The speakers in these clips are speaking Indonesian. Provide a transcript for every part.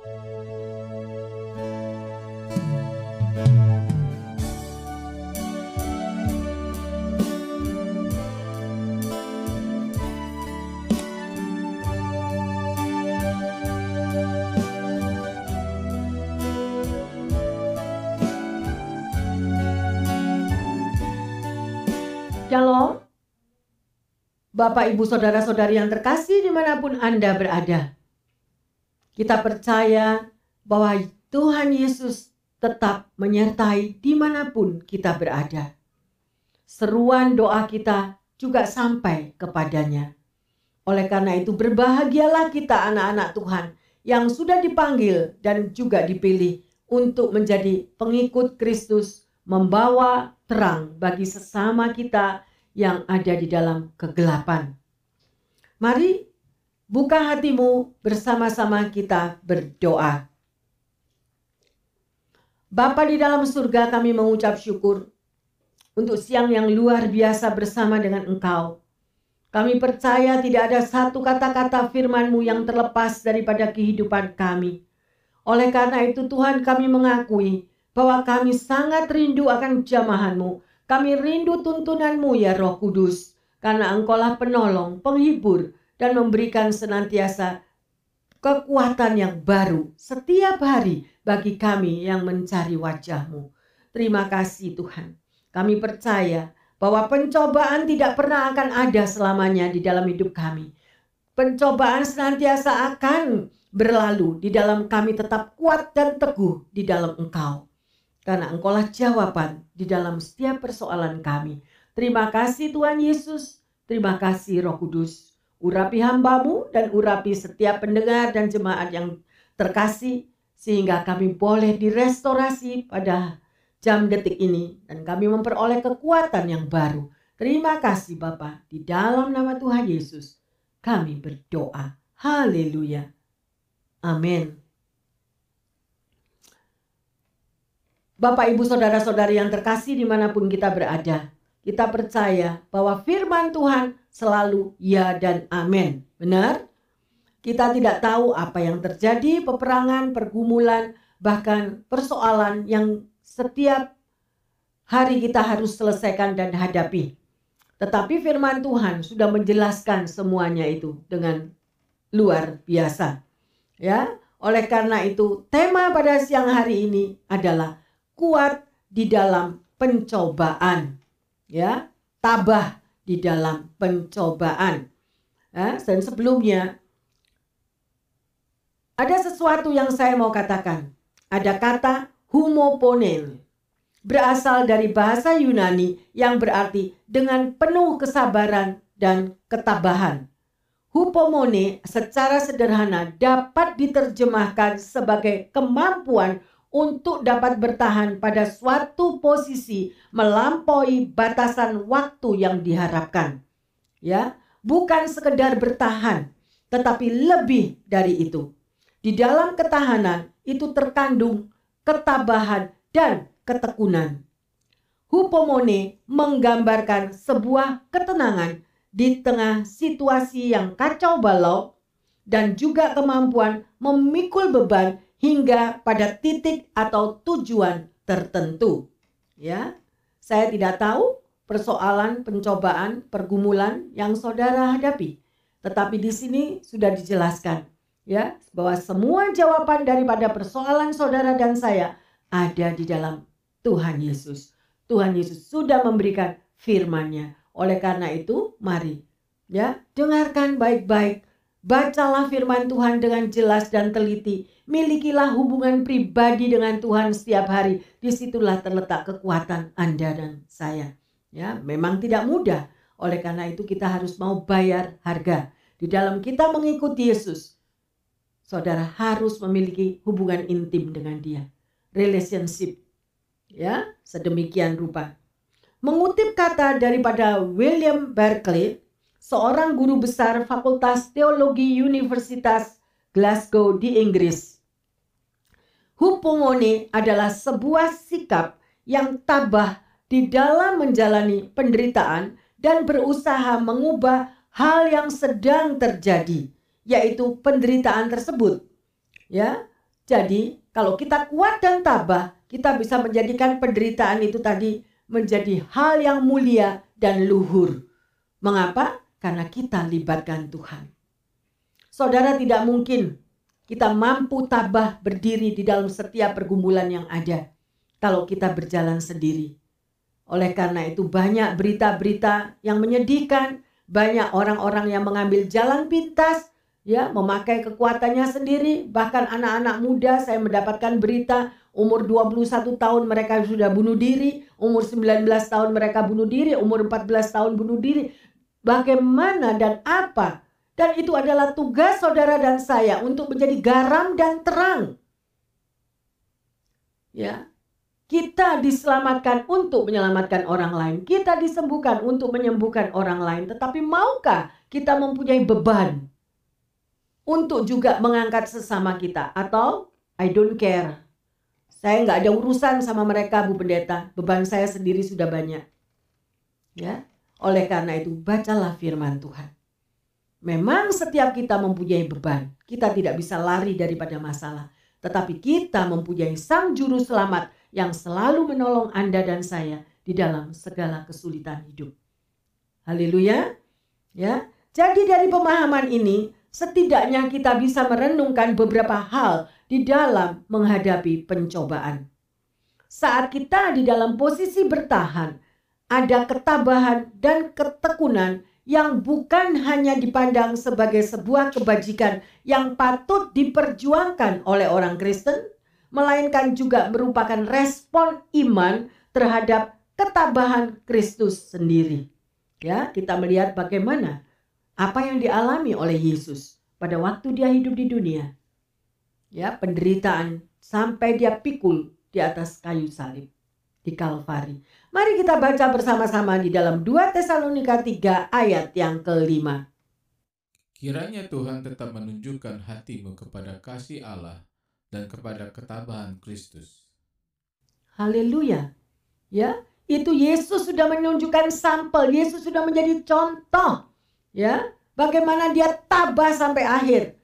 Shalom. Bapak, Ibu, Saudara-saudari yang terkasih di mana pun Anda berada. Kita percaya bahwa Tuhan Yesus tetap menyertai di mana pun kita berada. Seruan doa kita juga sampai kepadanya. Oleh karena itu berbahagialah kita anak-anak Tuhan yang sudah dipanggil dan juga dipilih untuk menjadi pengikut Kristus membawa terang bagi sesama kita yang ada di dalam kegelapan. Mari buka hatimu bersama-sama kita berdoa. Bapa di dalam surga kami mengucap syukur untuk siang yang luar biasa bersama dengan Engkau. Kami percaya tidak ada satu kata-kata firman-Mu yang terlepas daripada kehidupan kami. Oleh karena itu Tuhan kami mengakui bahwa kami sangat rindu akan jamahanmu. Kami rindu tuntunanmu ya roh kudus. Karena engkaulah penolong, penghibur, dan memberikan senantiasa kekuatan yang baru setiap hari bagi kami yang mencari wajahmu. Terima kasih Tuhan. Kami percaya bahwa pencobaan tidak pernah akan ada selamanya di dalam hidup kami. Pencobaan senantiasa akan berlalu di dalam kami tetap kuat dan teguh di dalam Engkau. Karena engkaulah jawaban di dalam setiap persoalan kami. Terima kasih Tuhan Yesus. Terima kasih Roh Kudus. Urapi hambamu dan urapi setiap pendengar dan jemaat yang terkasih. Sehingga kami boleh direstorasi pada jam detik ini. Dan kami memperoleh kekuatan yang baru. Terima kasih Bapak. Di dalam nama Tuhan Yesus kami berdoa. Haleluya. Amin. Bapak, Ibu, Saudara-saudari yang terkasih di mana pun kita berada. Kita percaya bahwa firman Tuhan selalu ya dan amin. Benar? Kita tidak tahu apa yang terjadi, peperangan, pergumulan, bahkan persoalan yang setiap hari kita harus selesaikan dan hadapi. Tetapi firman Tuhan sudah menjelaskan semuanya itu dengan luar biasa. Ya, oleh karena itu tema pada siang hari ini adalah kuat di dalam pencobaan. Ya, tabah di dalam pencobaan. Ya, dan sebelumnya ada sesuatu yang saya mau katakan. Ada kata humoponen berasal dari bahasa Yunani yang berarti dengan penuh kesabaran dan ketabahan. Hupomone secara sederhana dapat diterjemahkan sebagai kemampuan untuk dapat bertahan pada suatu posisi melampaui batasan waktu yang diharapkan. Ya, bukan sekedar bertahan, tetapi lebih dari itu. Di dalam ketahanan itu terkandung ketabahan dan ketekunan. Hupomone menggambarkan sebuah ketenangan di tengah situasi yang kacau balau dan juga kemampuan memikul beban hingga pada titik atau tujuan tertentu. Ya, saya tidak tahu persoalan, pencobaan, pergumulan yang saudara hadapi. Tetapi di sini sudah dijelaskan ya bahwa semua jawaban daripada persoalan saudara dan saya ada di dalam Tuhan Yesus. Tuhan Yesus sudah memberikan firman-Nya. Oleh karena itu, mari ya, dengarkan baik-baik Bacalah firman Tuhan dengan jelas dan teliti. Milikilah hubungan pribadi dengan Tuhan setiap hari. Di situlah terletak kekuatan Anda dan saya. Ya, memang tidak mudah. Oleh karena itu kita harus mau bayar harga. Di dalam kita mengikuti Yesus, saudara harus memiliki hubungan intim dengan dia. Relationship. Ya, sedemikian rupa. Mengutip kata daripada William Berkeley, seorang guru besar Fakultas Teologi Universitas Glasgow di Inggris. Hupomone adalah sebuah sikap yang tabah di dalam menjalani penderitaan dan berusaha mengubah hal yang sedang terjadi, yaitu penderitaan tersebut. Ya, Jadi, kalau kita kuat dan tabah, kita bisa menjadikan penderitaan itu tadi menjadi hal yang mulia dan luhur. Mengapa? Karena kita libatkan Tuhan. Saudara tidak mungkin kita mampu tabah berdiri di dalam setiap pergumulan yang ada kalau kita berjalan sendiri. Oleh karena itu banyak berita-berita yang menyedihkan, banyak orang-orang yang mengambil jalan pintas, ya, memakai kekuatannya sendiri, bahkan anak-anak muda saya mendapatkan berita umur 21 tahun mereka sudah bunuh diri, umur 19 tahun mereka bunuh diri, umur 14 tahun bunuh diri. Bagaimana dan apa? Dan itu adalah tugas saudara dan saya untuk menjadi garam dan terang. Ya, kita diselamatkan untuk menyelamatkan orang lain. Kita disembuhkan untuk menyembuhkan orang lain. Tetapi maukah kita mempunyai beban untuk juga mengangkat sesama kita? Atau I don't care. Saya nggak ada urusan sama mereka, Bu Pendeta. Beban saya sendiri sudah banyak. Ya, oleh karena itu bacalah firman Tuhan. Memang setiap kita mempunyai beban. Kita tidak bisa lari daripada masalah. Tetapi kita mempunyai sang juru selamat yang selalu menolong Anda dan saya di dalam segala kesulitan hidup. Haleluya. Ya. Jadi dari pemahaman ini setidaknya kita bisa merenungkan beberapa hal di dalam menghadapi pencobaan. Saat kita di dalam posisi bertahan, ada ketabahan dan ketekunan yang bukan hanya dipandang sebagai sebuah kebajikan yang patut diperjuangkan oleh orang Kristen, melainkan juga merupakan respon iman terhadap ketabahan Kristus sendiri. Ya, kita melihat bagaimana apa yang dialami oleh Yesus pada waktu dia hidup di dunia. Ya, penderitaan sampai dia pikul di atas kayu salib di Kalvari. Mari kita baca bersama-sama di dalam 2 Tesalonika 3 ayat yang kelima. Kiranya Tuhan tetap menunjukkan hatimu kepada kasih Allah dan kepada ketabahan Kristus. Haleluya. Ya, itu Yesus sudah menunjukkan sampel, Yesus sudah menjadi contoh. Ya, bagaimana dia tabah sampai akhir.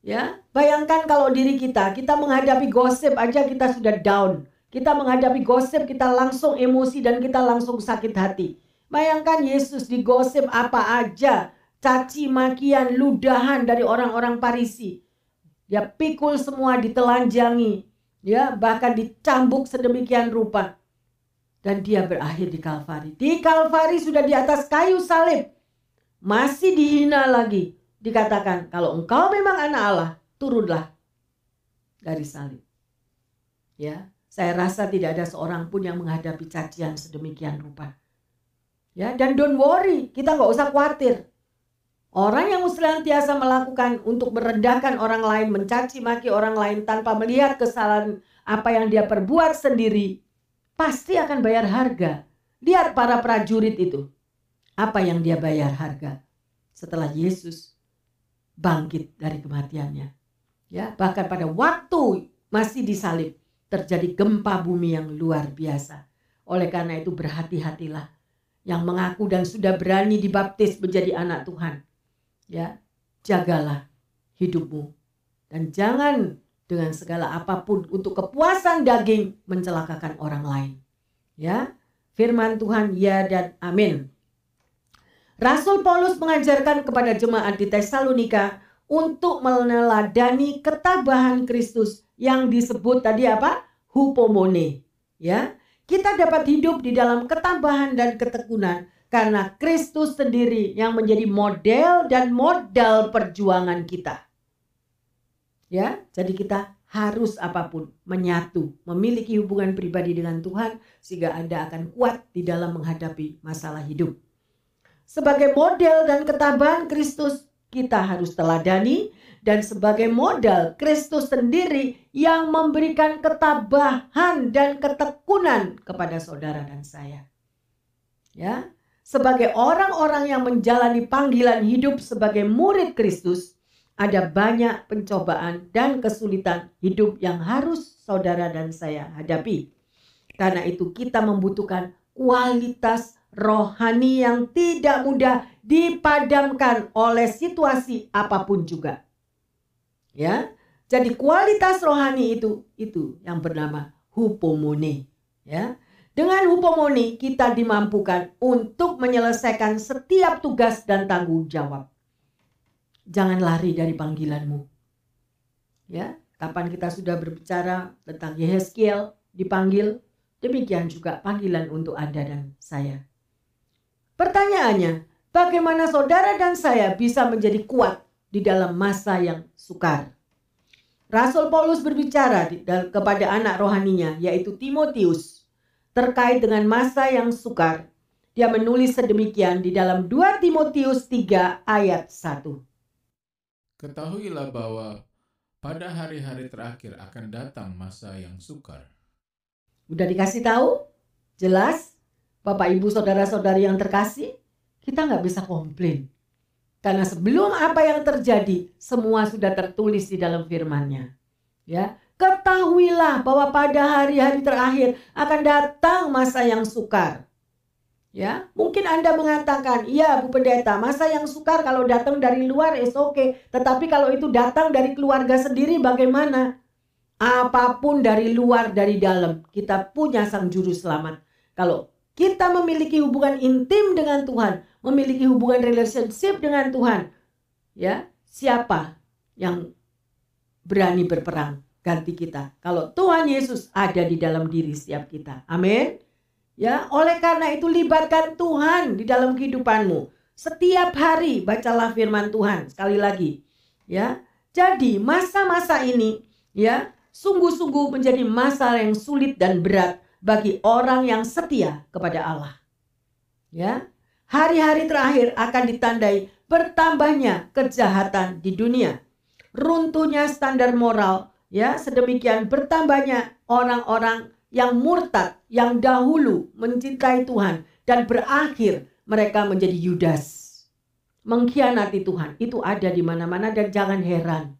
Ya, bayangkan kalau diri kita, kita menghadapi gosip aja kita sudah down. Kita menghadapi gosip, kita langsung emosi dan kita langsung sakit hati. Bayangkan Yesus digosip apa aja, caci makian, ludahan dari orang-orang Parisi. Dia pikul semua ditelanjangi, ya bahkan dicambuk sedemikian rupa. Dan dia berakhir di Kalvari. Di Kalvari sudah di atas kayu salib. Masih dihina lagi. Dikatakan kalau engkau memang anak Allah, turunlah dari salib. Ya, saya rasa tidak ada seorang pun yang menghadapi cacian sedemikian rupa. Ya, dan don't worry, kita nggak usah khawatir. Orang yang senantiasa melakukan untuk merendahkan orang lain, mencaci maki orang lain tanpa melihat kesalahan apa yang dia perbuat sendiri, pasti akan bayar harga. Lihat para prajurit itu. Apa yang dia bayar harga setelah Yesus bangkit dari kematiannya. Ya, bahkan pada waktu masih disalib terjadi gempa bumi yang luar biasa. Oleh karena itu berhati-hatilah yang mengaku dan sudah berani dibaptis menjadi anak Tuhan. Ya jagalah hidupmu dan jangan dengan segala apa pun untuk kepuasan daging mencelakakan orang lain. Ya firman Tuhan ya dan amin. Rasul Paulus mengajarkan kepada jemaat di Tesalonika untuk meneladani ketabahan Kristus yang disebut tadi apa? Hupomone. Ya, kita dapat hidup di dalam ketabahan dan ketekunan karena Kristus sendiri yang menjadi model dan modal perjuangan kita. Ya, jadi kita harus apa pun menyatu, memiliki hubungan pribadi dengan Tuhan sehingga Anda akan kuat di dalam menghadapi masalah hidup. Sebagai model dan ketabahan Kristus, kita harus teladani dan sebagai modal Kristus sendiri yang memberikan ketabahan dan ketekunan kepada saudara dan saya. Ya, sebagai orang-orang yang menjalani panggilan hidup sebagai murid Kristus, ada banyak pencobaan dan kesulitan hidup yang harus saudara dan saya hadapi. Karena itu kita membutuhkan kualitas rohani yang tidak mudah dipadamkan oleh situasi apa pun juga. Ya. Jadi kualitas rohani itu itu yang bernama hupomone ya. Dengan hupomone kita dimampukan untuk menyelesaikan setiap tugas dan tanggung jawab. Jangan lari dari panggilanmu. Ya, kapan kita sudah berbicara tentang Yehezkiel dipanggil, demikian juga panggilan untuk Anda dan saya. Pertanyaannya, bagaimana saudara dan saya bisa menjadi kuat di dalam masa yang sukar? Rasul Paulus berbicara kepada anak rohaninya yaitu Timotius terkait dengan masa yang sukar. Dia menulis sedemikian di dalam 2 Timotius 3 ayat 1. Ketahuilah bahwa pada hari-hari terakhir akan datang masa yang sukar. Udah dikasih tahu? Jelas? Bapak, Ibu, Saudara-saudari yang terkasih? kita nggak bisa komplain. Karena sebelum apa yang terjadi, semua sudah tertulis di dalam firman-Nya. Ya, ketahuilah bahwa pada hari-hari terakhir akan datang masa yang sukar. Ya, mungkin Anda mengatakan, "Iya, Bu Pendeta, masa yang sukar kalau datang dari luar is oke, okay. tetapi kalau itu datang dari keluarga sendiri bagaimana?" Apa pun dari luar dari dalam, kita punya sang juru selamat. Kalau kita memiliki hubungan intim dengan Tuhan, memiliki hubungan relationship dengan Tuhan, ya siapa yang berani berperang ganti kita? Kalau Tuhan Yesus ada di dalam diri setiap kita, amin. Ya, oleh karena itu libatkan Tuhan di dalam kehidupanmu. Setiap hari bacalah firman Tuhan sekali lagi. Ya. Jadi masa-masa ini ya sungguh-sungguh menjadi masa yang sulit dan berat bagi orang yang setia kepada Allah. Ya, hari-hari terakhir akan ditandai bertambahnya kejahatan di dunia. Runtuhnya standar moral, ya, sedemikian bertambahnya orang-orang yang murtad yang dahulu mencintai Tuhan dan berakhir mereka menjadi Yudas. Mengkhianati Tuhan itu ada di mana-mana dan jangan heran.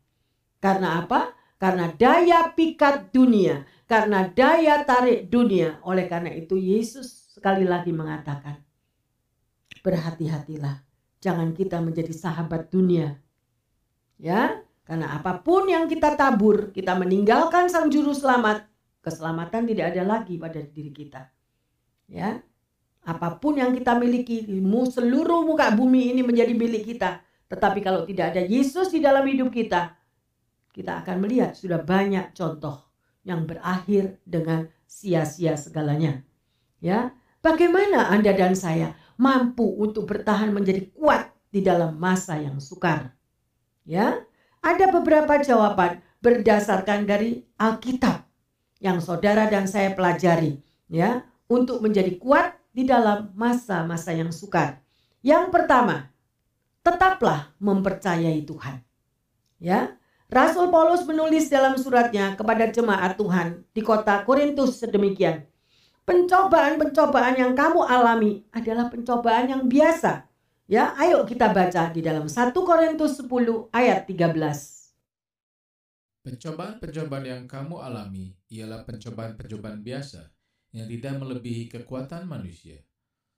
Karena apa? Karena daya pikat dunia, karena daya tarik dunia. Oleh karena itu Yesus sekali lagi mengatakan, berhati-hatilah. Jangan kita menjadi sahabat dunia. Ya, karena apa pun yang kita tabur, kita meninggalkan sang juru selamat, keselamatan tidak ada lagi pada diri kita. Ya. Apa pun yang kita miliki, seluruh muka bumi ini menjadi milik kita. Tetapi kalau tidak ada Yesus di dalam hidup kita, kita akan melihat sudah banyak contoh yang berakhir dengan sia-sia segalanya. Ya, bagaimana Anda dan saya mampu untuk bertahan menjadi kuat di dalam masa yang sukar. Ya, ada beberapa jawaban berdasarkan dari Alkitab yang saudara dan saya pelajari ya untuk menjadi kuat di dalam masa-masa yang sukar. Yang pertama, tetaplah mempercayai Tuhan. Ya, Rasul Paulus menulis dalam suratnya kepada jemaat Tuhan di kota Korintus sedemikian. Pencobaan-pencobaan yang kamu alami adalah pencobaan yang biasa. Ya, ayo kita baca di dalam 1 Korintus 10 ayat 13. Pencobaan-pencobaan yang kamu alami ialah pencobaan-pencobaan biasa yang tidak melebihi kekuatan manusia.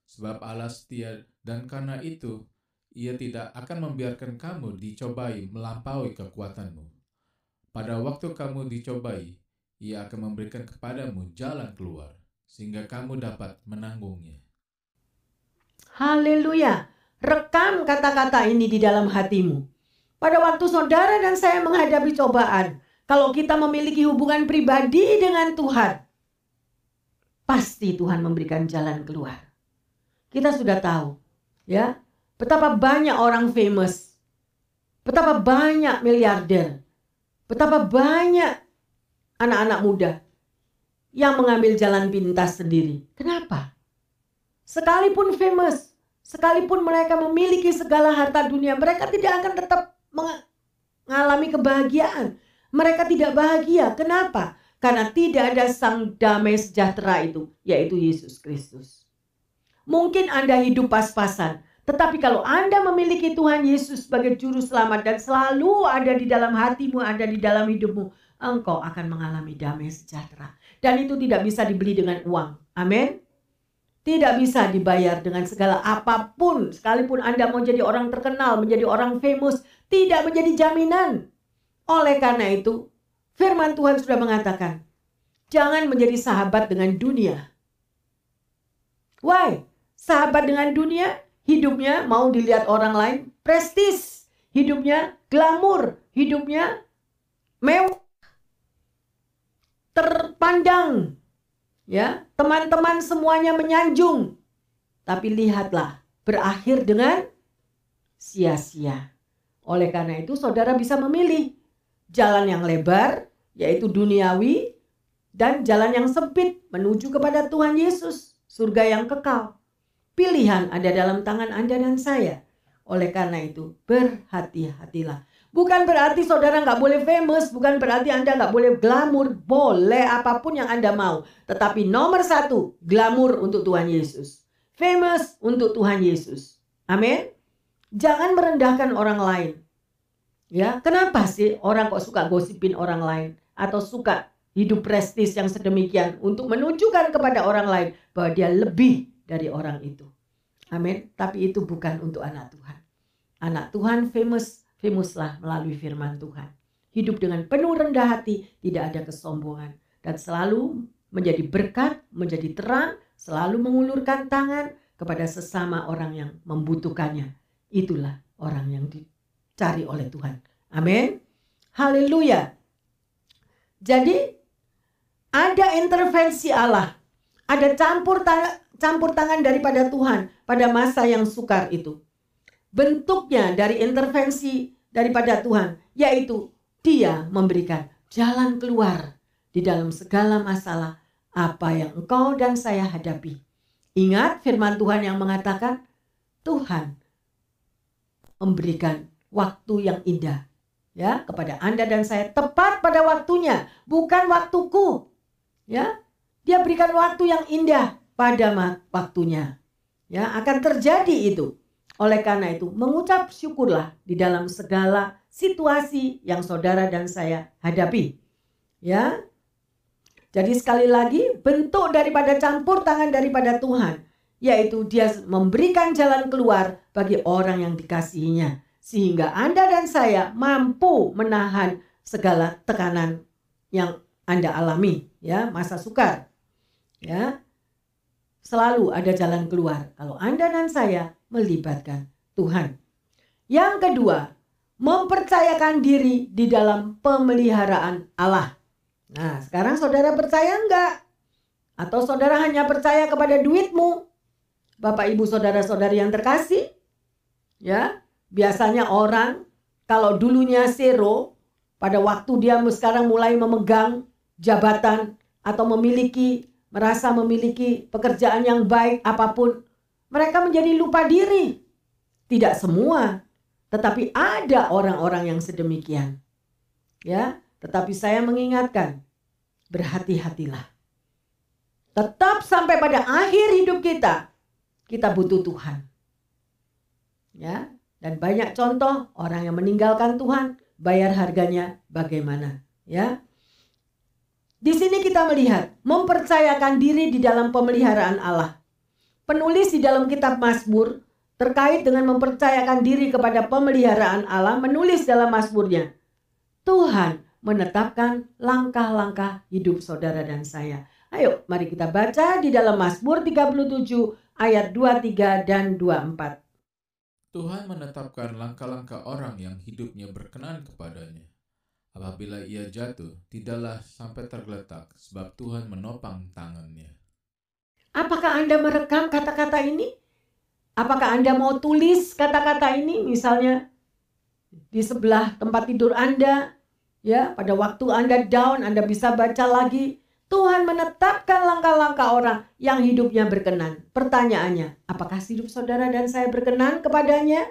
Sebab Allah setia dan karena itu ia tidak akan membiarkan kamu dicobai melampaui kekuatanmu. Pada waktu kamu dicobai, ia akan memberikan kepadamu jalan keluar sehingga kamu dapat menanggungnya. Haleluya. Rekam kata-kata ini di dalam hatimu. Pada waktu saudara dan saya menghadapi cobaan, kalau kita memiliki hubungan pribadi dengan Tuhan, pasti Tuhan memberikan jalan keluar. Kita sudah tahu, ya, betapa banyak orang famous, betapa banyak miliarder, betapa banyak anak-anak muda yang mengambil jalan pintas sendiri. Kenapa? Sekalipun famous, sekalipun mereka memiliki segala harta dunia, mereka tidak akan tetap mengalami kebahagiaan. Mereka tidak bahagia. Kenapa? Karena tidak ada sang damai sejahtera itu, yaitu Yesus Kristus. Mungkin Anda hidup pas-pasan, tetapi kalau Anda memiliki Tuhan Yesus sebagai juru selamat dan selalu ada di dalam hatimu, ada di dalam hidupmu, engkau akan mengalami damai sejahtera. Dan itu tidak bisa dibeli dengan uang. Amin. Tidak bisa dibayar dengan segala apa pun. Sekalipun Anda mau jadi orang terkenal, menjadi orang famous, tidak menjadi jaminan. Oleh karena itu, firman Tuhan sudah mengatakan, jangan menjadi sahabat dengan dunia. Why? Sahabat dengan dunia, hidupnya mau dilihat orang lain, prestis, hidupnya glamor, hidupnya mewah, terpandang. Ya, teman-teman semuanya menyanjung. Tapi lihatlah, berakhir dengan sia-sia. Oleh karena itu, saudara bisa memilih jalan yang lebar, yaitu duniawi, dan jalan yang sempit menuju kepada Tuhan Yesus, surga yang kekal. Pilihan ada dalam tangan Anda dan saya. Oleh karena itu, berhati-hatilah. Bukan berarti saudara nggak boleh famous, bukan berarti Anda nggak boleh glamor, boleh apa pun yang Anda mau. Tetapi nomor satu, glamor untuk Tuhan Yesus. Famous untuk Tuhan Yesus. Amin. Jangan merendahkan orang lain. Ya, kenapa sih orang kok suka gosipin orang lain atau suka hidup prestis yang sedemikian untuk menunjukkan kepada orang lain bahwa dia lebih dari orang itu. Amin. Tapi itu bukan untuk anak Tuhan. Anak Tuhan famous Famouslah melalui firman Tuhan. Hidup dengan penuh rendah hati, tidak ada kesombongan. Dan selalu menjadi berkat, menjadi terang, selalu mengulurkan tangan kepada sesama orang yang membutuhkannya. Itulah orang yang dicari oleh Tuhan. Amin. Haleluya. Jadi ada intervensi Allah. Ada campur tangan campur tangan daripada Tuhan pada masa yang sukar itu bentuknya dari intervensi daripada Tuhan, yaitu Dia memberikan jalan keluar di dalam segala masalah apa yang engkau dan saya hadapi. Ingat firman Tuhan yang mengatakan, Tuhan memberikan waktu yang indah ya kepada Anda dan saya tepat pada waktunya, bukan waktuku. Ya. Dia berikan waktu yang indah pada waktunya. Ya, akan terjadi itu. Oleh karena itu, mengucap syukurlah di dalam segala situasi yang saudara dan saya hadapi. Ya. Jadi sekali lagi, bentuk daripada campur tangan daripada Tuhan, yaitu Dia memberikan jalan keluar bagi orang yang dikasihinya, sehingga Anda dan saya mampu menahan segala tekanan yang Anda alami, ya, masa sukar. Ya. Selalu ada jalan keluar kalau Anda dan saya melibatkan Tuhan. Yang kedua, mempercayakan diri di dalam pemeliharaan Allah. Nah, sekarang saudara percaya enggak? Atau saudara hanya percaya kepada duitmu? Bapak, Ibu, saudara-saudari yang terkasih? Ya, biasanya orang kalau dulunya zero, pada waktu dia sekarang mulai memegang jabatan atau memiliki merasa memiliki pekerjaan yang baik apa pun, mereka menjadi lupa diri. Tidak semua, tetapi ada orang-orang yang sedemikian. Ya, tetapi saya mengingatkan, berhati-hatilah. Tetap sampai pada akhir hidup kita, kita butuh Tuhan. Ya, dan banyak contoh orang yang meninggalkan Tuhan, bayar harganya bagaimana, ya. Di sini kita melihat mempercayakan diri di dalam pemeliharaan Allah. Penulis di dalam kitab Mazmur terkait dengan mempercayakan diri kepada pemeliharaan Allah menulis dalam Mazmurnya. Tuhan menetapkan langkah-langkah hidup saudara dan saya. Ayo mari kita baca di dalam Mazmur 37 ayat 23 dan 24. Tuhan menetapkan langkah-langkah orang yang hidupnya berkenan kepadanya. Apabila ia jatuh, tidaklah sampai tergeletak, sebab Tuhan menopang tangannya. Apakah Anda merekam kata-kata ini? Apakah Anda mau tulis kata-kata ini misalnya di sebelah tempat tidur Anda? Ya, pada waktu Anda down Anda bisa baca lagi. Tuhan menetapkan langkah-langkah orang yang hidupnya berkenan. Pertanyaannya, apakah hidup saudara dan saya berkenan kepadanya?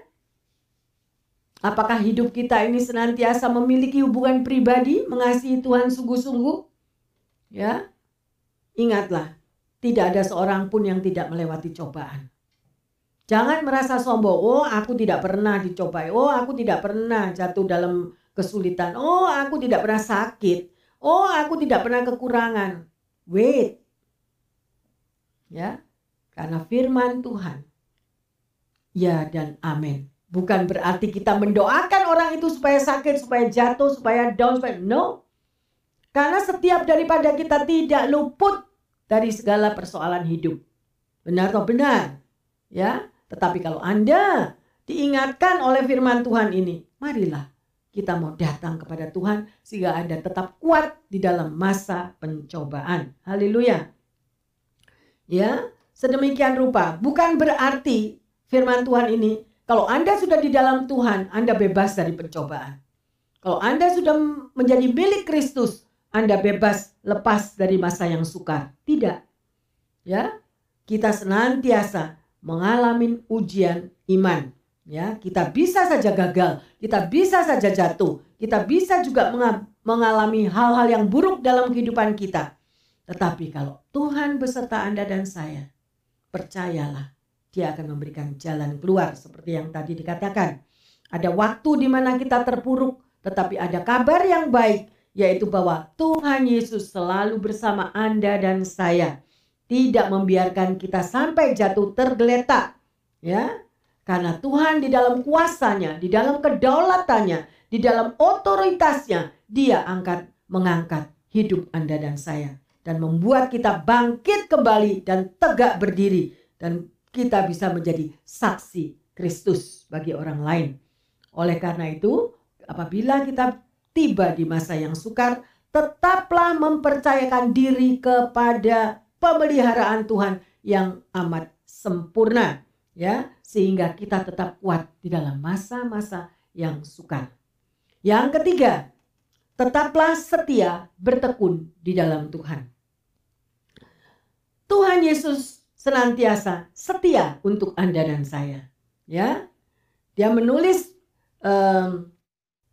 Apakah hidup kita ini senantiasa memiliki hubungan pribadi, mengasihi Tuhan sungguh-sungguh? Ya. Ingatlah, tidak ada seorang pun yang tidak melewati cobaan. Jangan merasa sombong. Oh, aku tidak pernah dicobai. Oh, aku tidak pernah jatuh dalam kesulitan. Oh, aku tidak pernah sakit. Oh, aku tidak pernah kekurangan. Wait. Ya. Karena firman Tuhan. Ya dan amin. Bukan berarti kita mendoakan orang itu supaya sakit, supaya jatuh, supaya down, supaya no. Karena setiap daripada kita tidak luput dari segala persoalan hidup. Benar atau benar? Ya, tetapi kalau Anda diingatkan oleh firman Tuhan ini, marilah kita mau datang kepada Tuhan sehingga Anda tetap kuat di dalam masa pencobaan. Haleluya. Ya, sedemikian rupa. Bukan berarti firman Tuhan ini kalau Anda sudah di dalam Tuhan, Anda bebas dari pencobaan. Kalau Anda sudah menjadi milik Kristus, Anda bebas lepas dari masa yang sukar. Tidak. Ya, kita senantiasa mengalami ujian iman. Ya, kita bisa saja gagal, kita bisa saja jatuh, kita bisa juga mengalami hal-hal yang buruk dalam kehidupan kita. Tetapi kalau Tuhan beserta Anda dan saya, percayalah dia akan memberikan jalan keluar seperti yang tadi dikatakan. Ada waktu di mana kita terpuruk, tetapi ada kabar yang baik, yaitu bahwa Tuhan Yesus selalu bersama Anda dan saya. Tidak membiarkan kita sampai jatuh tergeletak. Ya, karena Tuhan di dalam kuasanya, di dalam kedaulatannya, di dalam otoritasnya, dia angkat mengangkat hidup Anda dan saya dan membuat kita bangkit kembali dan tegak berdiri dan kita bisa menjadi saksi Kristus bagi orang lain. Oleh karena itu, apabila kita tiba di masa yang sukar, tetaplah mempercayakan diri kepada pemeliharaan Tuhan yang amat sempurna ya sehingga kita tetap kuat di dalam masa-masa yang sukar. Yang ketiga, tetaplah setia bertekun di dalam Tuhan. Tuhan Yesus senantiasa setia untuk Anda dan saya. Ya, dia menulis um,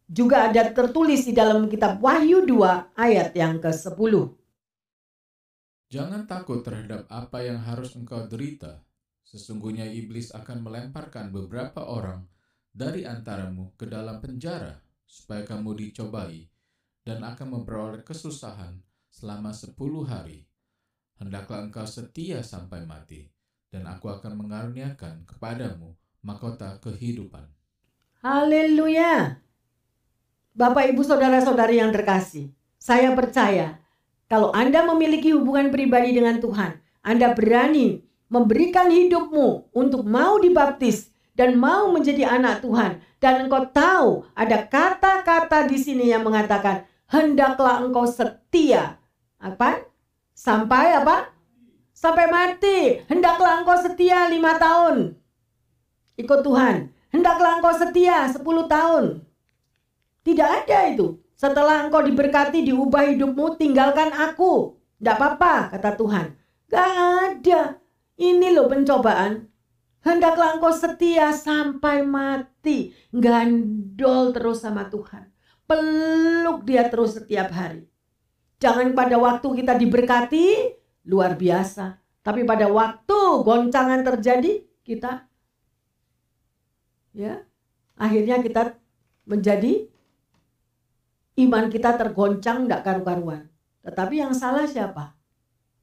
juga ada tertulis di dalam kitab Wahyu 2 ayat yang ke-10. Jangan takut terhadap apa yang harus engkau derita. Sesungguhnya iblis akan melemparkan beberapa orang dari antaramu ke dalam penjara supaya kamu dicobai dan akan memperoleh kesusahan selama sepuluh hari hendaklah engkau setia sampai mati, dan aku akan mengaruniakan kepadamu mahkota kehidupan. Haleluya. Bapak, Ibu, Saudara-saudari yang terkasih, saya percaya kalau Anda memiliki hubungan pribadi dengan Tuhan, Anda berani memberikan hidupmu untuk mau dibaptis dan mau menjadi anak Tuhan dan engkau tahu ada kata-kata di sini yang mengatakan hendaklah engkau setia apa Sampai apa? Sampai mati. Hendaklah engkau setia lima tahun. Ikut Tuhan. Hendaklah engkau setia sepuluh tahun. Tidak ada itu. Setelah engkau diberkati, diubah hidupmu, tinggalkan aku. Tidak apa-apa, kata Tuhan. Gak ada. Ini loh pencobaan. Hendaklah engkau setia sampai mati. Gandol terus sama Tuhan. Peluk dia terus setiap hari. Jangan pada waktu kita diberkati luar biasa. Tapi pada waktu goncangan terjadi kita ya akhirnya kita menjadi iman kita tergoncang tidak karu-karuan. Tetapi yang salah siapa?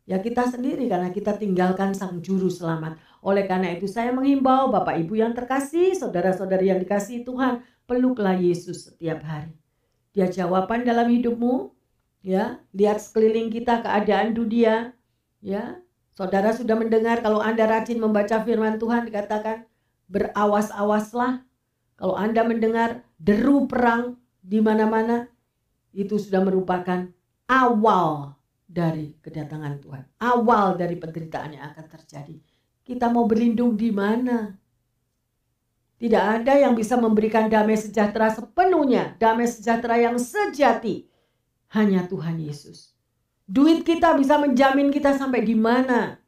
Ya kita sendiri karena kita tinggalkan sang juru selamat. Oleh karena itu saya menghimbau Bapak Ibu yang terkasih, saudara-saudari yang dikasih Tuhan, peluklah Yesus setiap hari. Dia jawaban dalam hidupmu, ya lihat sekeliling kita keadaan dunia. Ya saudara sudah mendengar kalau anda rajin membaca firman Tuhan dikatakan berawas-awaslah. Kalau anda mendengar deru perang di mana-mana itu sudah merupakan awal dari kedatangan Tuhan. Awal dari penderitaan yang akan terjadi. Kita mau berlindung di mana? Tidak ada yang bisa memberikan damai sejahtera sepenuhnya, damai sejahtera yang sejati hanya Tuhan Yesus. Duit kita bisa menjamin kita sampai di mana.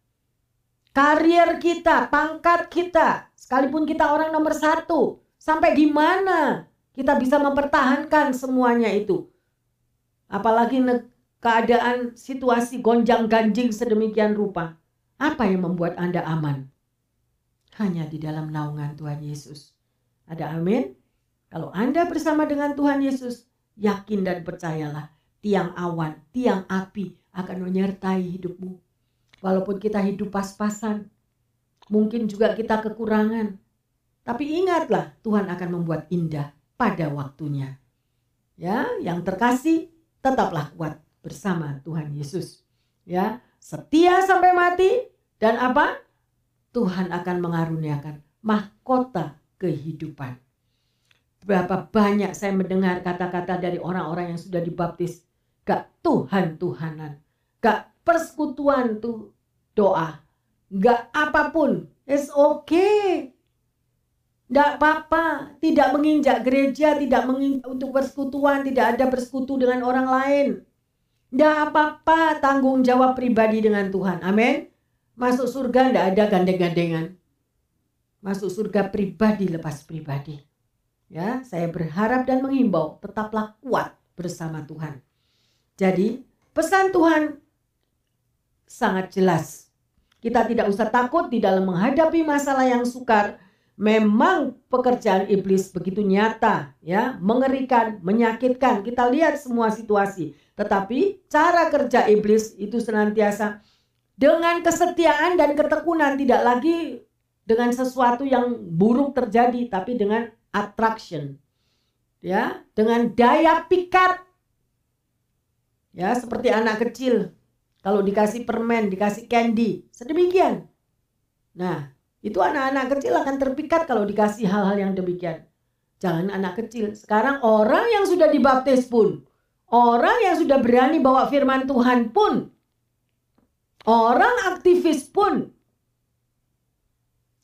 Karier kita, pangkat kita, sekalipun kita orang nomor satu, sampai di mana kita bisa mempertahankan semuanya itu. Apalagi keadaan situasi gonjang ganjing sedemikian rupa. Apa yang membuat Anda aman? Hanya di dalam naungan Tuhan Yesus. Ada amin? Kalau Anda bersama dengan Tuhan Yesus, yakin dan percayalah tiang awan, tiang api akan menyertai hidupmu. Walaupun kita hidup pas-pasan, mungkin juga kita kekurangan. Tapi ingatlah Tuhan akan membuat indah pada waktunya. Ya, yang terkasih tetaplah kuat bersama Tuhan Yesus. Ya, setia sampai mati dan apa? Tuhan akan mengaruniakan mahkota kehidupan. Berapa banyak saya mendengar kata-kata dari orang-orang yang sudah dibaptis. Gak Tuhan-Tuhanan. Gak persekutuan tuh doa. Gak apa pun. It's okay. Tidak apa-apa, tidak menginjak gereja, tidak menginjak untuk persekutuan, tidak ada bersekutu dengan orang lain. Tidak apa-apa, tanggung jawab pribadi dengan Tuhan. Amin. Masuk surga tidak ada gandeng-gandengan. Masuk surga pribadi lepas pribadi. Ya, saya berharap dan menghimbau tetaplah kuat bersama Tuhan. Jadi, pesan Tuhan sangat jelas. Kita tidak usah takut di dalam menghadapi masalah yang sukar memang pekerjaan iblis begitu nyata, ya, mengerikan, menyakitkan. Kita lihat semua situasi. Tetapi cara kerja iblis itu senantiasa dengan kesetiaan dan ketekunan tidak lagi dengan sesuatu yang buruk terjadi tapi dengan attraction. Ya, dengan daya pikat. Ya, seperti anak kecil kalau dikasih permen, dikasih candy, sedemikian. Nah, itu anak-anak kecil akan terpikat kalau dikasih hal-hal yang demikian. Jangan anak kecil. Sekarang orang yang sudah dibaptis pun. Orang yang sudah berani bawa firman Tuhan pun. Orang aktivis pun.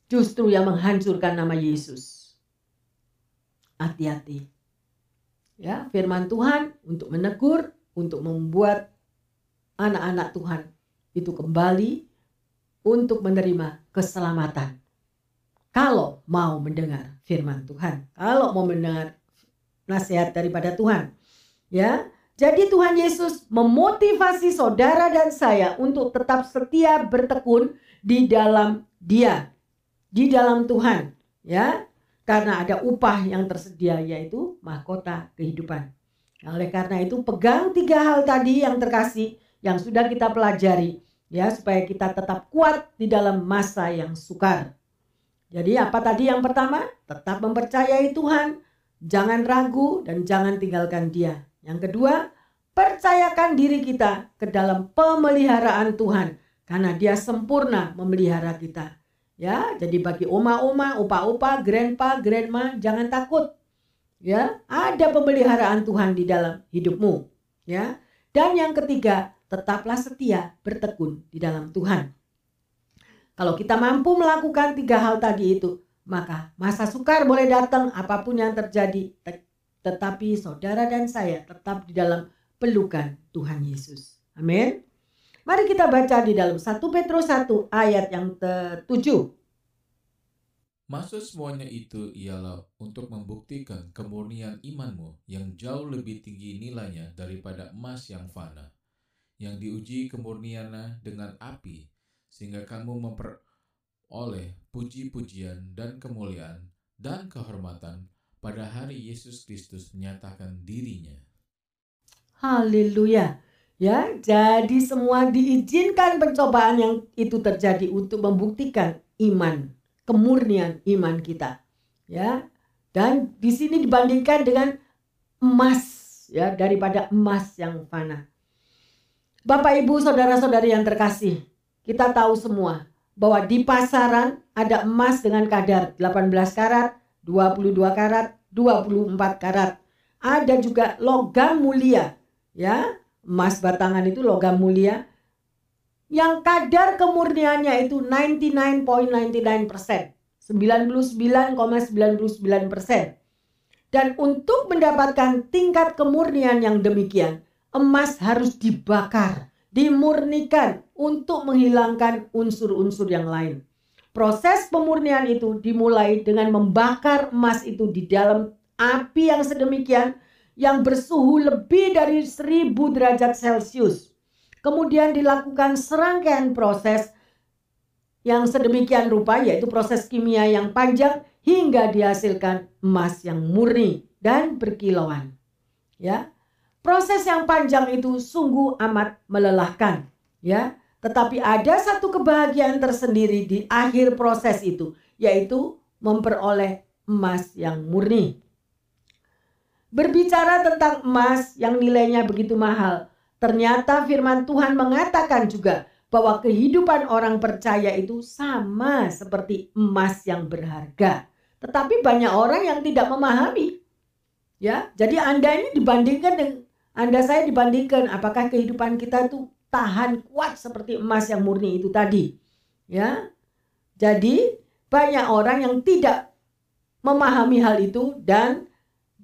Justru yang menghancurkan nama Yesus. Hati-hati. Ya, firman Tuhan untuk menegur, untuk membuat anak-anak Tuhan itu kembali untuk menerima keselamatan. Kalau mau mendengar firman Tuhan, kalau mau mendengar nasihat daripada Tuhan. Ya. Jadi Tuhan Yesus memotivasi saudara dan saya untuk tetap setia bertekun di dalam Dia, di dalam Tuhan, ya. Karena ada upah yang tersedia yaitu mahkota kehidupan. Oleh karena itu pegang tiga hal tadi yang terkasih yang sudah kita pelajari ya supaya kita tetap kuat di dalam masa yang sukar. Jadi apa tadi yang pertama? Tetap mempercayai Tuhan, jangan ragu dan jangan tinggalkan Dia. Yang kedua, percayakan diri kita ke dalam pemeliharaan Tuhan karena Dia sempurna memelihara kita. Ya, jadi bagi oma-oma, opa-opa, grandpa, grandma, jangan takut. Ya, ada pemeliharaan Tuhan di dalam hidupmu. Ya. Dan yang ketiga, tetaplah setia bertekun di dalam Tuhan. Kalau kita mampu melakukan tiga hal tadi itu, maka masa sukar boleh datang apa pun yang terjadi, tetapi saudara dan saya tetap di dalam pelukan Tuhan Yesus. Amin. Mari kita baca di dalam 1 Petrus 1 ayat yang ke-7. Maksud semuanya itu ialah untuk membuktikan kemurnian imanmu yang jauh lebih tinggi nilainya daripada emas yang fana yang diuji kemurniannya dengan api, sehingga kamu memperoleh puji-pujian dan kemuliaan dan kehormatan pada hari Yesus Kristus menyatakan dirinya. Haleluya. Ya, jadi semua diizinkan pencobaan yang itu terjadi untuk membuktikan iman, kemurnian iman kita. Ya. Dan di sini dibandingkan dengan emas ya daripada emas yang fana. Bapak Ibu saudara-saudari yang terkasih, kita tahu semua bahwa di pasaran ada emas dengan kadar 18 karat, 22 karat, 24 karat. Ada juga logam mulia, ya. Emas batangan itu logam mulia yang kadar kemurniannya itu 99.99 persen. 99,99 persen. Dan untuk mendapatkan tingkat kemurnian yang demikian, emas harus dibakar, dimurnikan untuk menghilangkan unsur-unsur yang lain. Proses pemurnian itu dimulai dengan membakar emas itu di dalam api yang sedemikian yang bersuhu lebih dari 1000 derajat Celcius. Kemudian dilakukan serangkaian proses yang sedemikian rupa yaitu proses kimia yang panjang hingga dihasilkan emas yang murni dan berkilauan. Ya. Proses yang panjang itu sungguh amat melelahkan, ya. Tetapi ada satu kebahagiaan tersendiri di akhir proses itu, yaitu memperoleh emas yang murni. Berbicara tentang emas yang nilainya begitu mahal, ternyata firman Tuhan mengatakan juga bahwa kehidupan orang percaya itu sama seperti emas yang berharga. Tetapi banyak orang yang tidak memahami. Ya, jadi Anda ini dibandingkan dengan Anda saya dibandingkan apakah kehidupan kita itu tahan kuat seperti emas yang murni itu tadi. Ya. Jadi banyak orang yang tidak memahami hal itu dan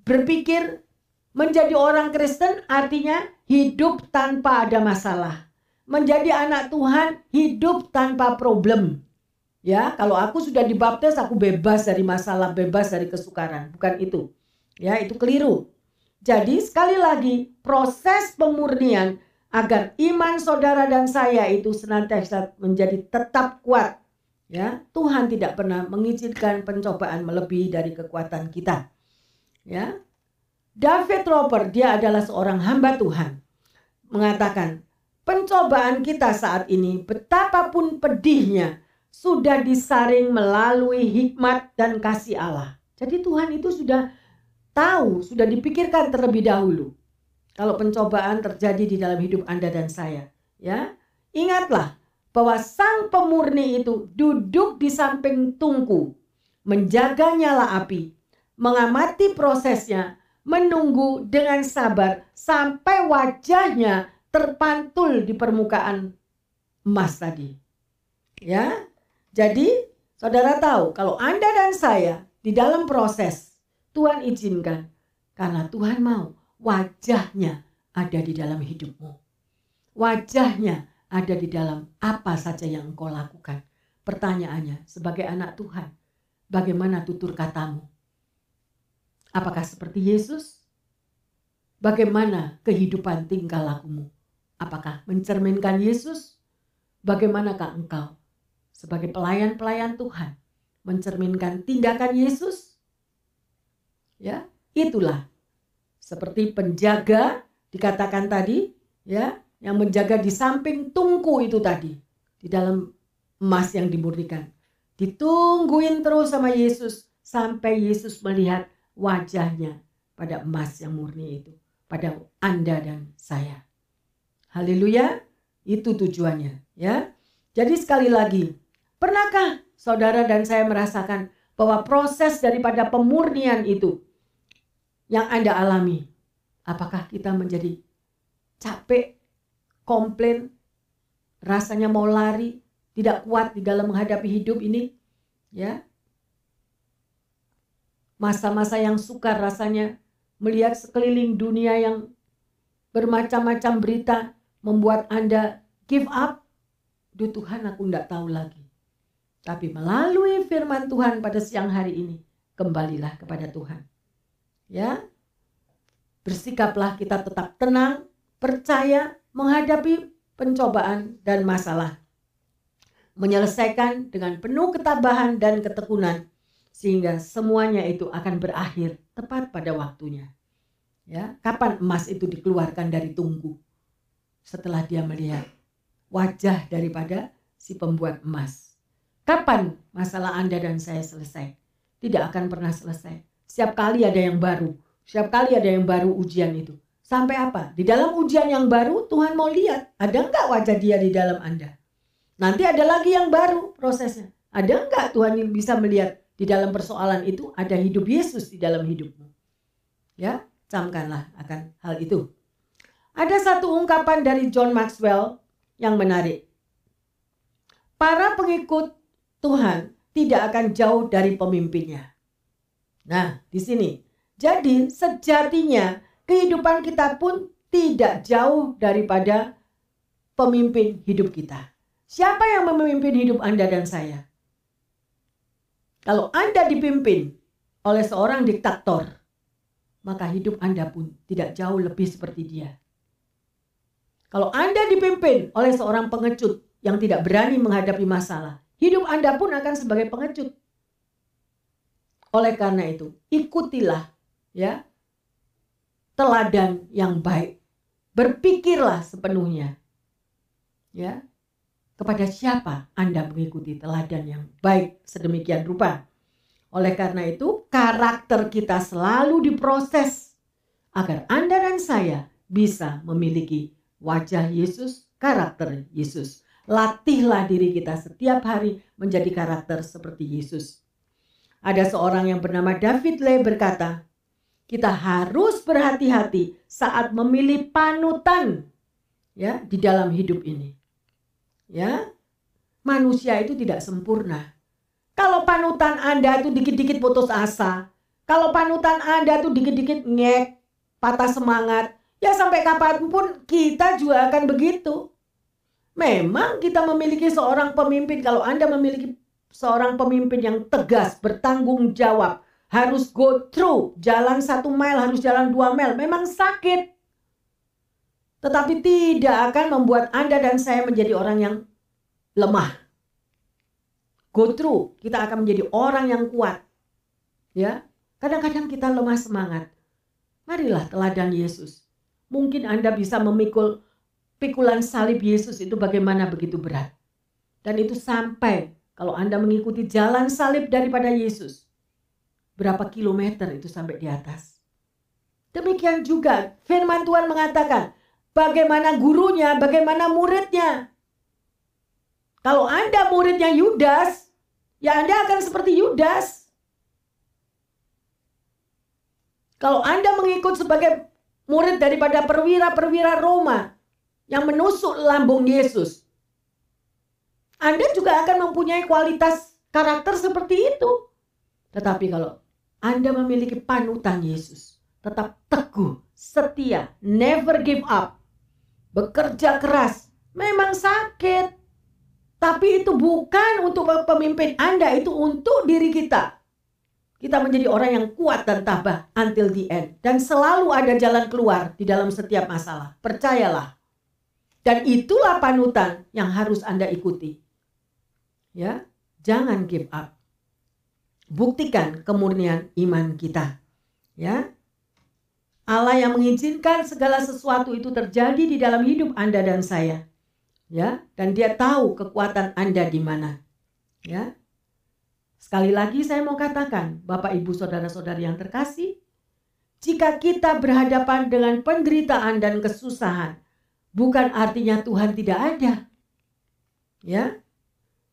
Berpikir menjadi orang Kristen artinya hidup tanpa ada masalah. Menjadi anak Tuhan hidup tanpa problem. Ya, kalau aku sudah dibaptis aku bebas dari masalah, bebas dari kesukaran. Bukan itu. Ya, itu keliru. Jadi sekali lagi proses pemurnian agar iman saudara dan saya itu senantiasa menjadi tetap kuat. Ya, Tuhan tidak pernah mengizinkan pencobaan melebihi dari kekuatan kita. Ya. David Roper dia adalah seorang hamba Tuhan. Mengatakan, pencobaan kita saat ini betapapun pedihnya sudah disaring melalui hikmat dan kasih Allah. Jadi Tuhan itu sudah tahu, sudah dipikirkan terlebih dahulu. Kalau pencobaan terjadi di dalam hidup Anda dan saya, ya. Ingatlah bahwa sang pemurni itu duduk di samping tungku, menjaga nyala api, mengamati prosesnya, menunggu dengan sabar sampai wajahnya terpantul di permukaan emas tadi. Ya. Jadi, saudara tahu kalau Anda dan saya di dalam proses Tuhan izinkan karena Tuhan mau wajahnya ada di dalam hidupmu. Wajahnya ada di dalam apa saja yang engkau lakukan. Pertanyaannya, sebagai anak Tuhan, bagaimana tutur katamu? Apakah seperti Yesus? Bagaimana kehidupan tingkah lakumu? Apakah mencerminkan Yesus? Bagaimanakah engkau sebagai pelayan-pelayan Tuhan mencerminkan tindakan Yesus? Ya, itulah seperti penjaga dikatakan tadi, ya, yang menjaga di samping tungku itu tadi di dalam emas yang dimurnikan. Ditungguin terus sama Yesus sampai Yesus melihat wajahnya pada emas yang murni itu, pada Anda dan saya. Haleluya, itu tujuannya ya. Jadi sekali lagi, pernahkah saudara dan saya merasakan bahwa proses daripada pemurnian itu yang Anda alami, apakah kita menjadi capek, komplain, rasanya mau lari, tidak kuat di dalam menghadapi hidup ini? Ya, masa-masa yang sukar rasanya melihat sekeliling dunia yang bermacam-macam berita membuat Anda give up. Duh Tuhan aku tidak tahu lagi. Tapi melalui firman Tuhan pada siang hari ini, kembalilah kepada Tuhan. Ya, bersikaplah kita tetap tenang, percaya menghadapi pencobaan dan masalah. Menyelesaikan dengan penuh ketabahan dan ketekunan sehingga semuanya itu akan berakhir tepat pada waktunya. Ya, kapan emas itu dikeluarkan dari tungku? Setelah dia melihat wajah daripada si pembuat emas. Kapan masalah Anda dan saya selesai? Tidak akan pernah selesai. Setiap kali ada yang baru, setiap kali ada yang baru ujian itu. Sampai apa? Di dalam ujian yang baru Tuhan mau lihat, ada enggak wajah dia di dalam Anda? Nanti ada lagi yang baru prosesnya. Ada enggak Tuhan bisa melihat di dalam persoalan itu ada hidup Yesus di dalam hidupmu. Ya, camkanlah akan hal itu. Ada satu ungkapan dari John Maxwell yang menarik. Para pengikut Tuhan tidak akan jauh dari pemimpinnya. Nah, di sini. Jadi, sejatinya kehidupan kita pun tidak jauh daripada pemimpin hidup kita. Siapa yang memimpin hidup Anda dan saya? Kalau Anda dipimpin oleh seorang diktator, maka hidup Anda pun tidak jauh lebih seperti dia. Kalau Anda dipimpin oleh seorang pengecut yang tidak berani menghadapi masalah, hidup Anda pun akan sebagai pengecut. Oleh karena itu, ikutilah ya teladan yang baik. Berpikirlah sepenuhnya. Ya, kepada siapa Anda mengikuti teladan yang baik sedemikian rupa. Oleh karena itu, karakter kita selalu diproses agar Anda dan saya bisa memiliki wajah Yesus, karakter Yesus. Latihlah diri kita setiap hari menjadi karakter seperti Yesus. Ada seorang yang bernama David Lee berkata, kita harus berhati-hati saat memilih panutan ya di dalam hidup ini. Ya. Manusia itu tidak sempurna. Kalau panutan Anda itu dikit-dikit putus asa, kalau panutan Anda itu dikit-dikit ngek, patah semangat, ya sampai kapan pun kita juga akan begitu. Memang kita memiliki seorang pemimpin, kalau Anda memiliki seorang pemimpin yang tegas, bertanggung jawab, harus go through, jalan satu mile, harus jalan dua mile, memang sakit. Tetapi tidak akan membuat Anda dan saya menjadi orang yang lemah go through, kita akan menjadi orang yang kuat. Ya, kadang-kadang kita lemah semangat. Marilah teladan Yesus. Mungkin Anda bisa memikul pikulan salib Yesus itu bagaimana begitu berat. Dan itu sampai kalau Anda mengikuti jalan salib daripada Yesus. Berapa kilometer itu sampai di atas. Demikian juga firman Tuhan mengatakan bagaimana gurunya, bagaimana muridnya. Kalau Anda muridnya Yudas, ya Anda akan seperti Yudas. Kalau Anda mengikut sebagai murid daripada perwira-perwira Roma yang menusuk lambung Yesus, Anda juga akan mempunyai kualitas karakter seperti itu. Tetapi kalau Anda memiliki panutan Yesus, tetap teguh, setia, never give up, bekerja keras, memang sakit, tapi itu bukan untuk pemimpin Anda, itu untuk diri kita. Kita menjadi orang yang kuat dan tabah until the end. Dan selalu ada jalan keluar di dalam setiap masalah. Percayalah. Dan itulah panutan yang harus Anda ikuti. Ya, jangan give up. Buktikan kemurnian iman kita. Ya. Allah yang mengizinkan segala sesuatu itu terjadi di dalam hidup Anda dan saya. Ya dan dia tahu kekuatan Anda di mana. Ya. Sekali lagi saya mau katakan Bapak Ibu saudara-saudari yang terkasih jika kita berhadapan dengan penderitaan dan kesusahan bukan artinya Tuhan tidak ada. Ya.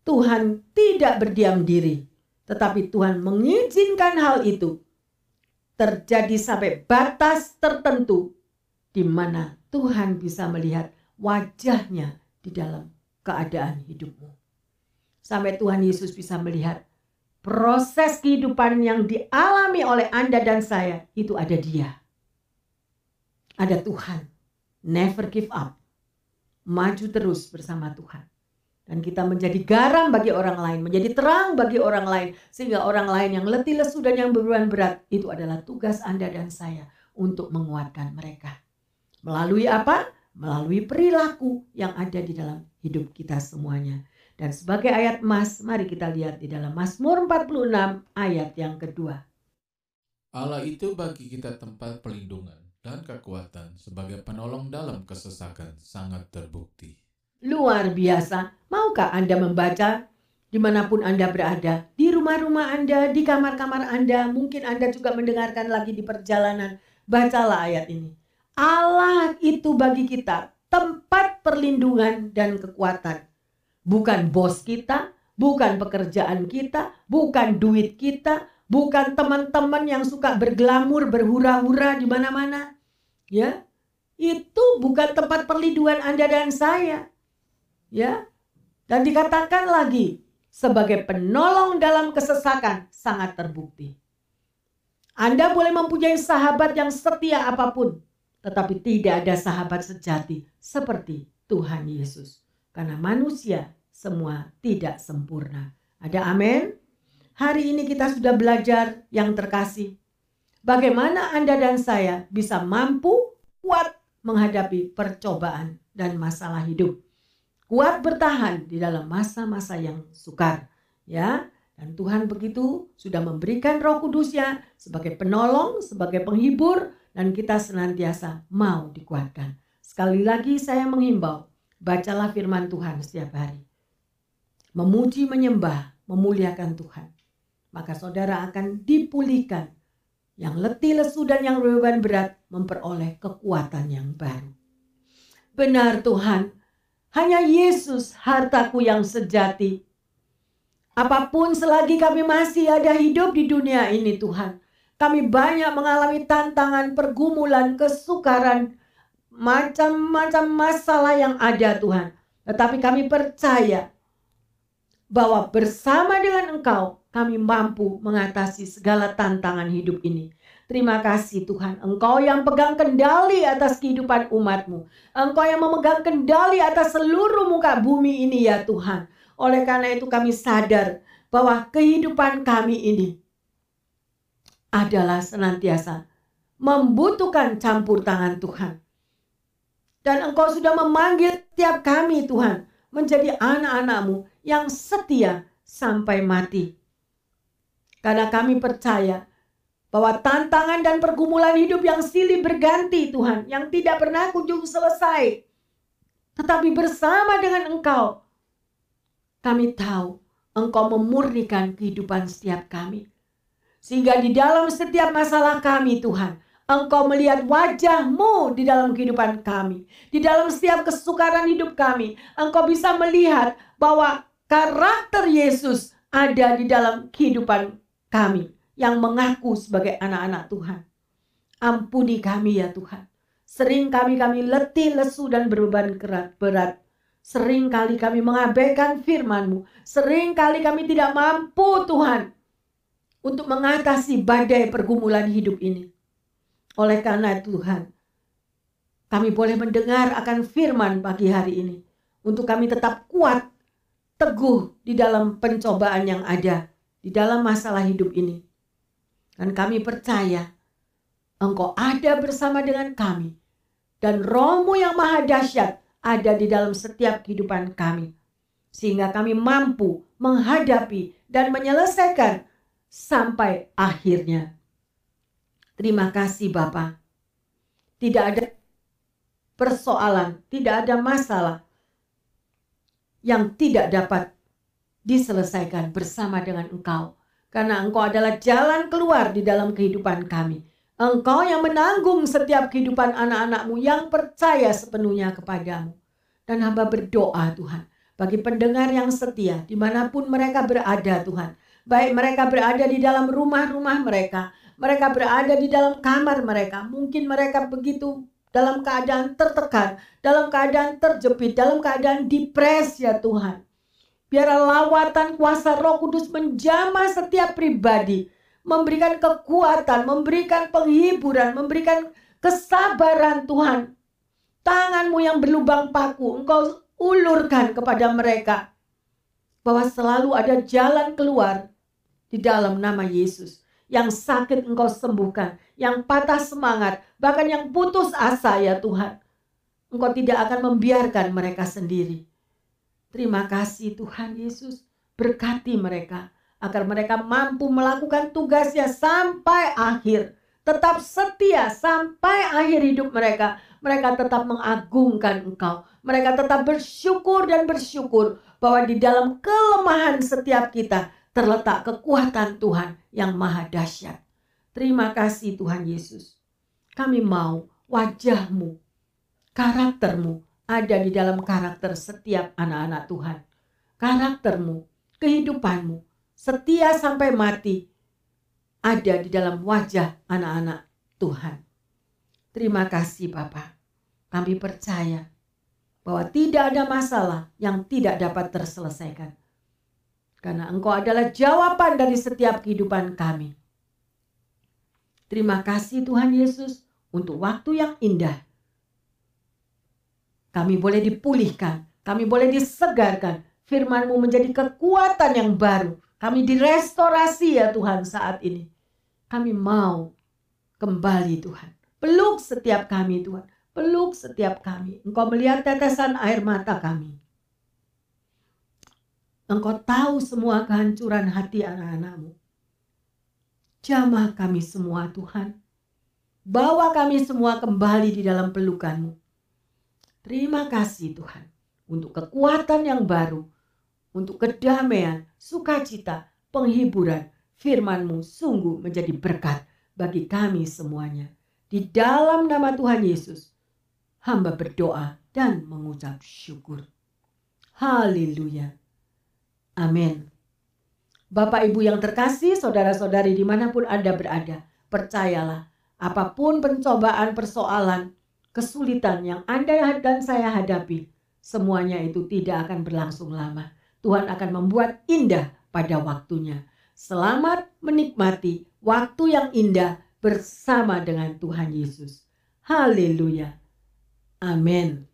Tuhan tidak berdiam diri tetapi Tuhan mengizinkan hal itu terjadi sampai batas tertentu di mana Tuhan bisa melihat wajahnya di dalam keadaan hidupmu. Sampai Tuhan Yesus bisa melihat proses kehidupan yang dialami oleh Anda dan saya itu ada dia. Ada Tuhan. Never give up. Maju terus bersama Tuhan. Dan kita menjadi garam bagi orang lain, menjadi terang bagi orang lain. Sehingga orang lain yang letih lesu dan yang beban berat, itu adalah tugas Anda dan saya untuk menguatkan mereka. Melalui apa? melalui perilaku yang ada di dalam hidup kita semuanya. Dan sebagai ayat emas, mari kita lihat di dalam Mazmur 46 ayat yang kedua. Allah itu bagi kita tempat perlindungan dan kekuatan sebagai penolong dalam kesesakan sangat terbukti. Luar biasa. Maukah Anda membaca di mana pun Anda berada, di rumah-rumah Anda, di kamar-kamar Anda, mungkin Anda juga mendengarkan lagi di perjalanan. Bacalah ayat ini. Allah itu bagi kita tempat perlindungan dan kekuatan. Bukan bos kita, bukan pekerjaan kita, bukan duit kita, bukan teman-teman yang suka berglamur, berhura-hura di mana-mana. Ya. Itu bukan tempat perlindungan Anda dan saya. Ya. Dan dikatakan lagi sebagai penolong dalam kesesakan sangat terbukti. Anda boleh mempunyai sahabat yang setia apa pun, tetapi tidak ada sahabat sejati seperti Tuhan Yesus. Karena manusia semua tidak sempurna. Ada amin? Hari ini kita sudah belajar yang terkasih. Bagaimana Anda dan saya bisa mampu kuat menghadapi percobaan dan masalah hidup. Kuat bertahan di dalam masa-masa yang sukar. Ya, dan Tuhan begitu sudah memberikan roh kudusnya sebagai penolong, sebagai penghibur, dan kita senantiasa mau dikuatkan. Sekali lagi saya menghimbau, bacalah firman Tuhan setiap hari. Memuji, menyembah, memuliakan Tuhan. maka saudara akan dipulihkan. Yang letih lesu dan yang beban berat memperoleh kekuatan yang baru. Benar Tuhan, hanya Yesus hartaku yang sejati. Apa pun selagi kami masih ada hidup di dunia ini Tuhan. Kami banyak mengalami tantangan, pergumulan, kesukaran, macam-macam masalah yang ada Tuhan. Tetapi kami percaya bahwa bersama dengan Engkau kami mampu mengatasi segala tantangan hidup ini. Terima kasih Tuhan, Engkau yang pegang kendali atas kehidupan umatmu. Engkau yang memegang kendali atas seluruh muka bumi ini ya Tuhan. Oleh karena itu kami sadar bahwa kehidupan kami ini adalah senantiasa membutuhkan campur tangan Tuhan. Dan engkau sudah memanggil tiap kami Tuhan menjadi anak-anakmu yang setia sampai mati. Karena kami percaya bahwa tantangan dan pergumulan hidup yang silih berganti Tuhan, yang tidak pernah kunjung selesai. Tetapi bersama dengan Engkau, kami tahu Engkau memurnikan kehidupan setiap kami. Sehingga di dalam setiap masalah kami Tuhan, Engkau melihat wajahmu di dalam kehidupan kami. Di dalam setiap kesukaran hidup kami, Engkau bisa melihat bahwa karakter Yesus ada di dalam kehidupan kami yang mengaku sebagai anak-anak Tuhan. Ampuni kami ya Tuhan. Sering kami kami letih, lesu dan berbeban berat. Sering kali kami mengabaikan firman-Mu. Sering kali kami tidak mampu Tuhan untuk mengatasi badai pergumulan hidup ini. Oleh karena Tuhan, kami boleh mendengar akan firman pagi hari ini. Untuk kami tetap kuat, teguh di dalam pencobaan yang ada di dalam masalah hidup ini. Dan kami percaya Engkau ada bersama dengan kami. Dan rohmu yang maha dahsyat ada di dalam setiap kehidupan kami. Sehingga kami mampu menghadapi dan menyelesaikan sampai akhirnya. Terima kasih Bapak. Tidak ada persoalan, tidak ada masalah yang tidak dapat diselesaikan bersama dengan Engkau. Karena Engkau adalah jalan keluar di dalam kehidupan kami. Engkau yang menanggung setiap kehidupan anak-anakmu yang percaya sepenuhnya kepadamu. Dan hamba berdoa Tuhan. Bagi pendengar yang setia di mana pun mereka berada Tuhan. Baik mereka berada di dalam rumah-rumah mereka. Mereka berada di dalam kamar mereka. Mungkin mereka begitu dalam keadaan tertekan. Dalam keadaan terjepit. Dalam keadaan depres ya Tuhan. Biarlah lawatan kuasa roh kudus menjamah setiap pribadi. Memberikan kekuatan, memberikan penghiburan, memberikan kesabaran Tuhan. Tanganmu yang berlubang paku, engkau ulurkan kepada mereka. Bahwa selalu ada jalan keluar di dalam nama Yesus. Yang sakit engkau sembuhkan, yang patah semangat, bahkan yang putus asa ya Tuhan. Engkau tidak akan membiarkan mereka sendiri Terima kasih Tuhan Yesus. Berkati mereka agar mereka mampu melakukan tugasnya sampai akhir. Tetap setia sampai akhir hidup mereka. Mereka tetap mengagungkan Engkau. Mereka tetap bersyukur dan bersyukur bahwa di dalam kelemahan setiap kita terletak kekuatan Tuhan yang maha dahsyat. Terima kasih Tuhan Yesus. Kami mau wajahmu, karaktermu ada di dalam karakter setiap anak-anak Tuhan. Karaktermu, kehidupanmu, setia sampai mati ada di dalam wajah anak-anak Tuhan. Terima kasih Bapak. Kami percaya bahwa tidak ada masalah yang tidak dapat terselesaikan. Karena Engkau adalah jawaban dari setiap kehidupan kami. Terima kasih Tuhan Yesus untuk waktu yang indah kami boleh dipulihkan, kami boleh disegarkan. Firmanmu menjadi kekuatan yang baru. Kami direstorasi ya Tuhan saat ini. Kami mau kembali Tuhan. Peluk setiap kami Tuhan. Peluk setiap kami. Engkau melihat tetesan air mata kami. Engkau tahu semua kehancuran hati anak-anakmu. Jamah kami semua Tuhan. Bawa kami semua kembali di dalam pelukanmu. Terima kasih Tuhan untuk kekuatan yang baru, untuk kedamaian, sukacita, penghiburan, firman-Mu sungguh menjadi berkat bagi kami semuanya. Di dalam nama Tuhan Yesus, hamba berdoa dan mengucap syukur. Haleluya. Amin. Bapak Ibu yang terkasih, saudara-saudari di mana pun Anda berada, percayalah apa pun pencobaan persoalan, kesulitan yang Anda dan saya hadapi, semuanya itu tidak akan berlangsung lama. Tuhan akan membuat indah pada waktunya. Selamat menikmati waktu yang indah bersama dengan Tuhan Yesus. Haleluya. Amin.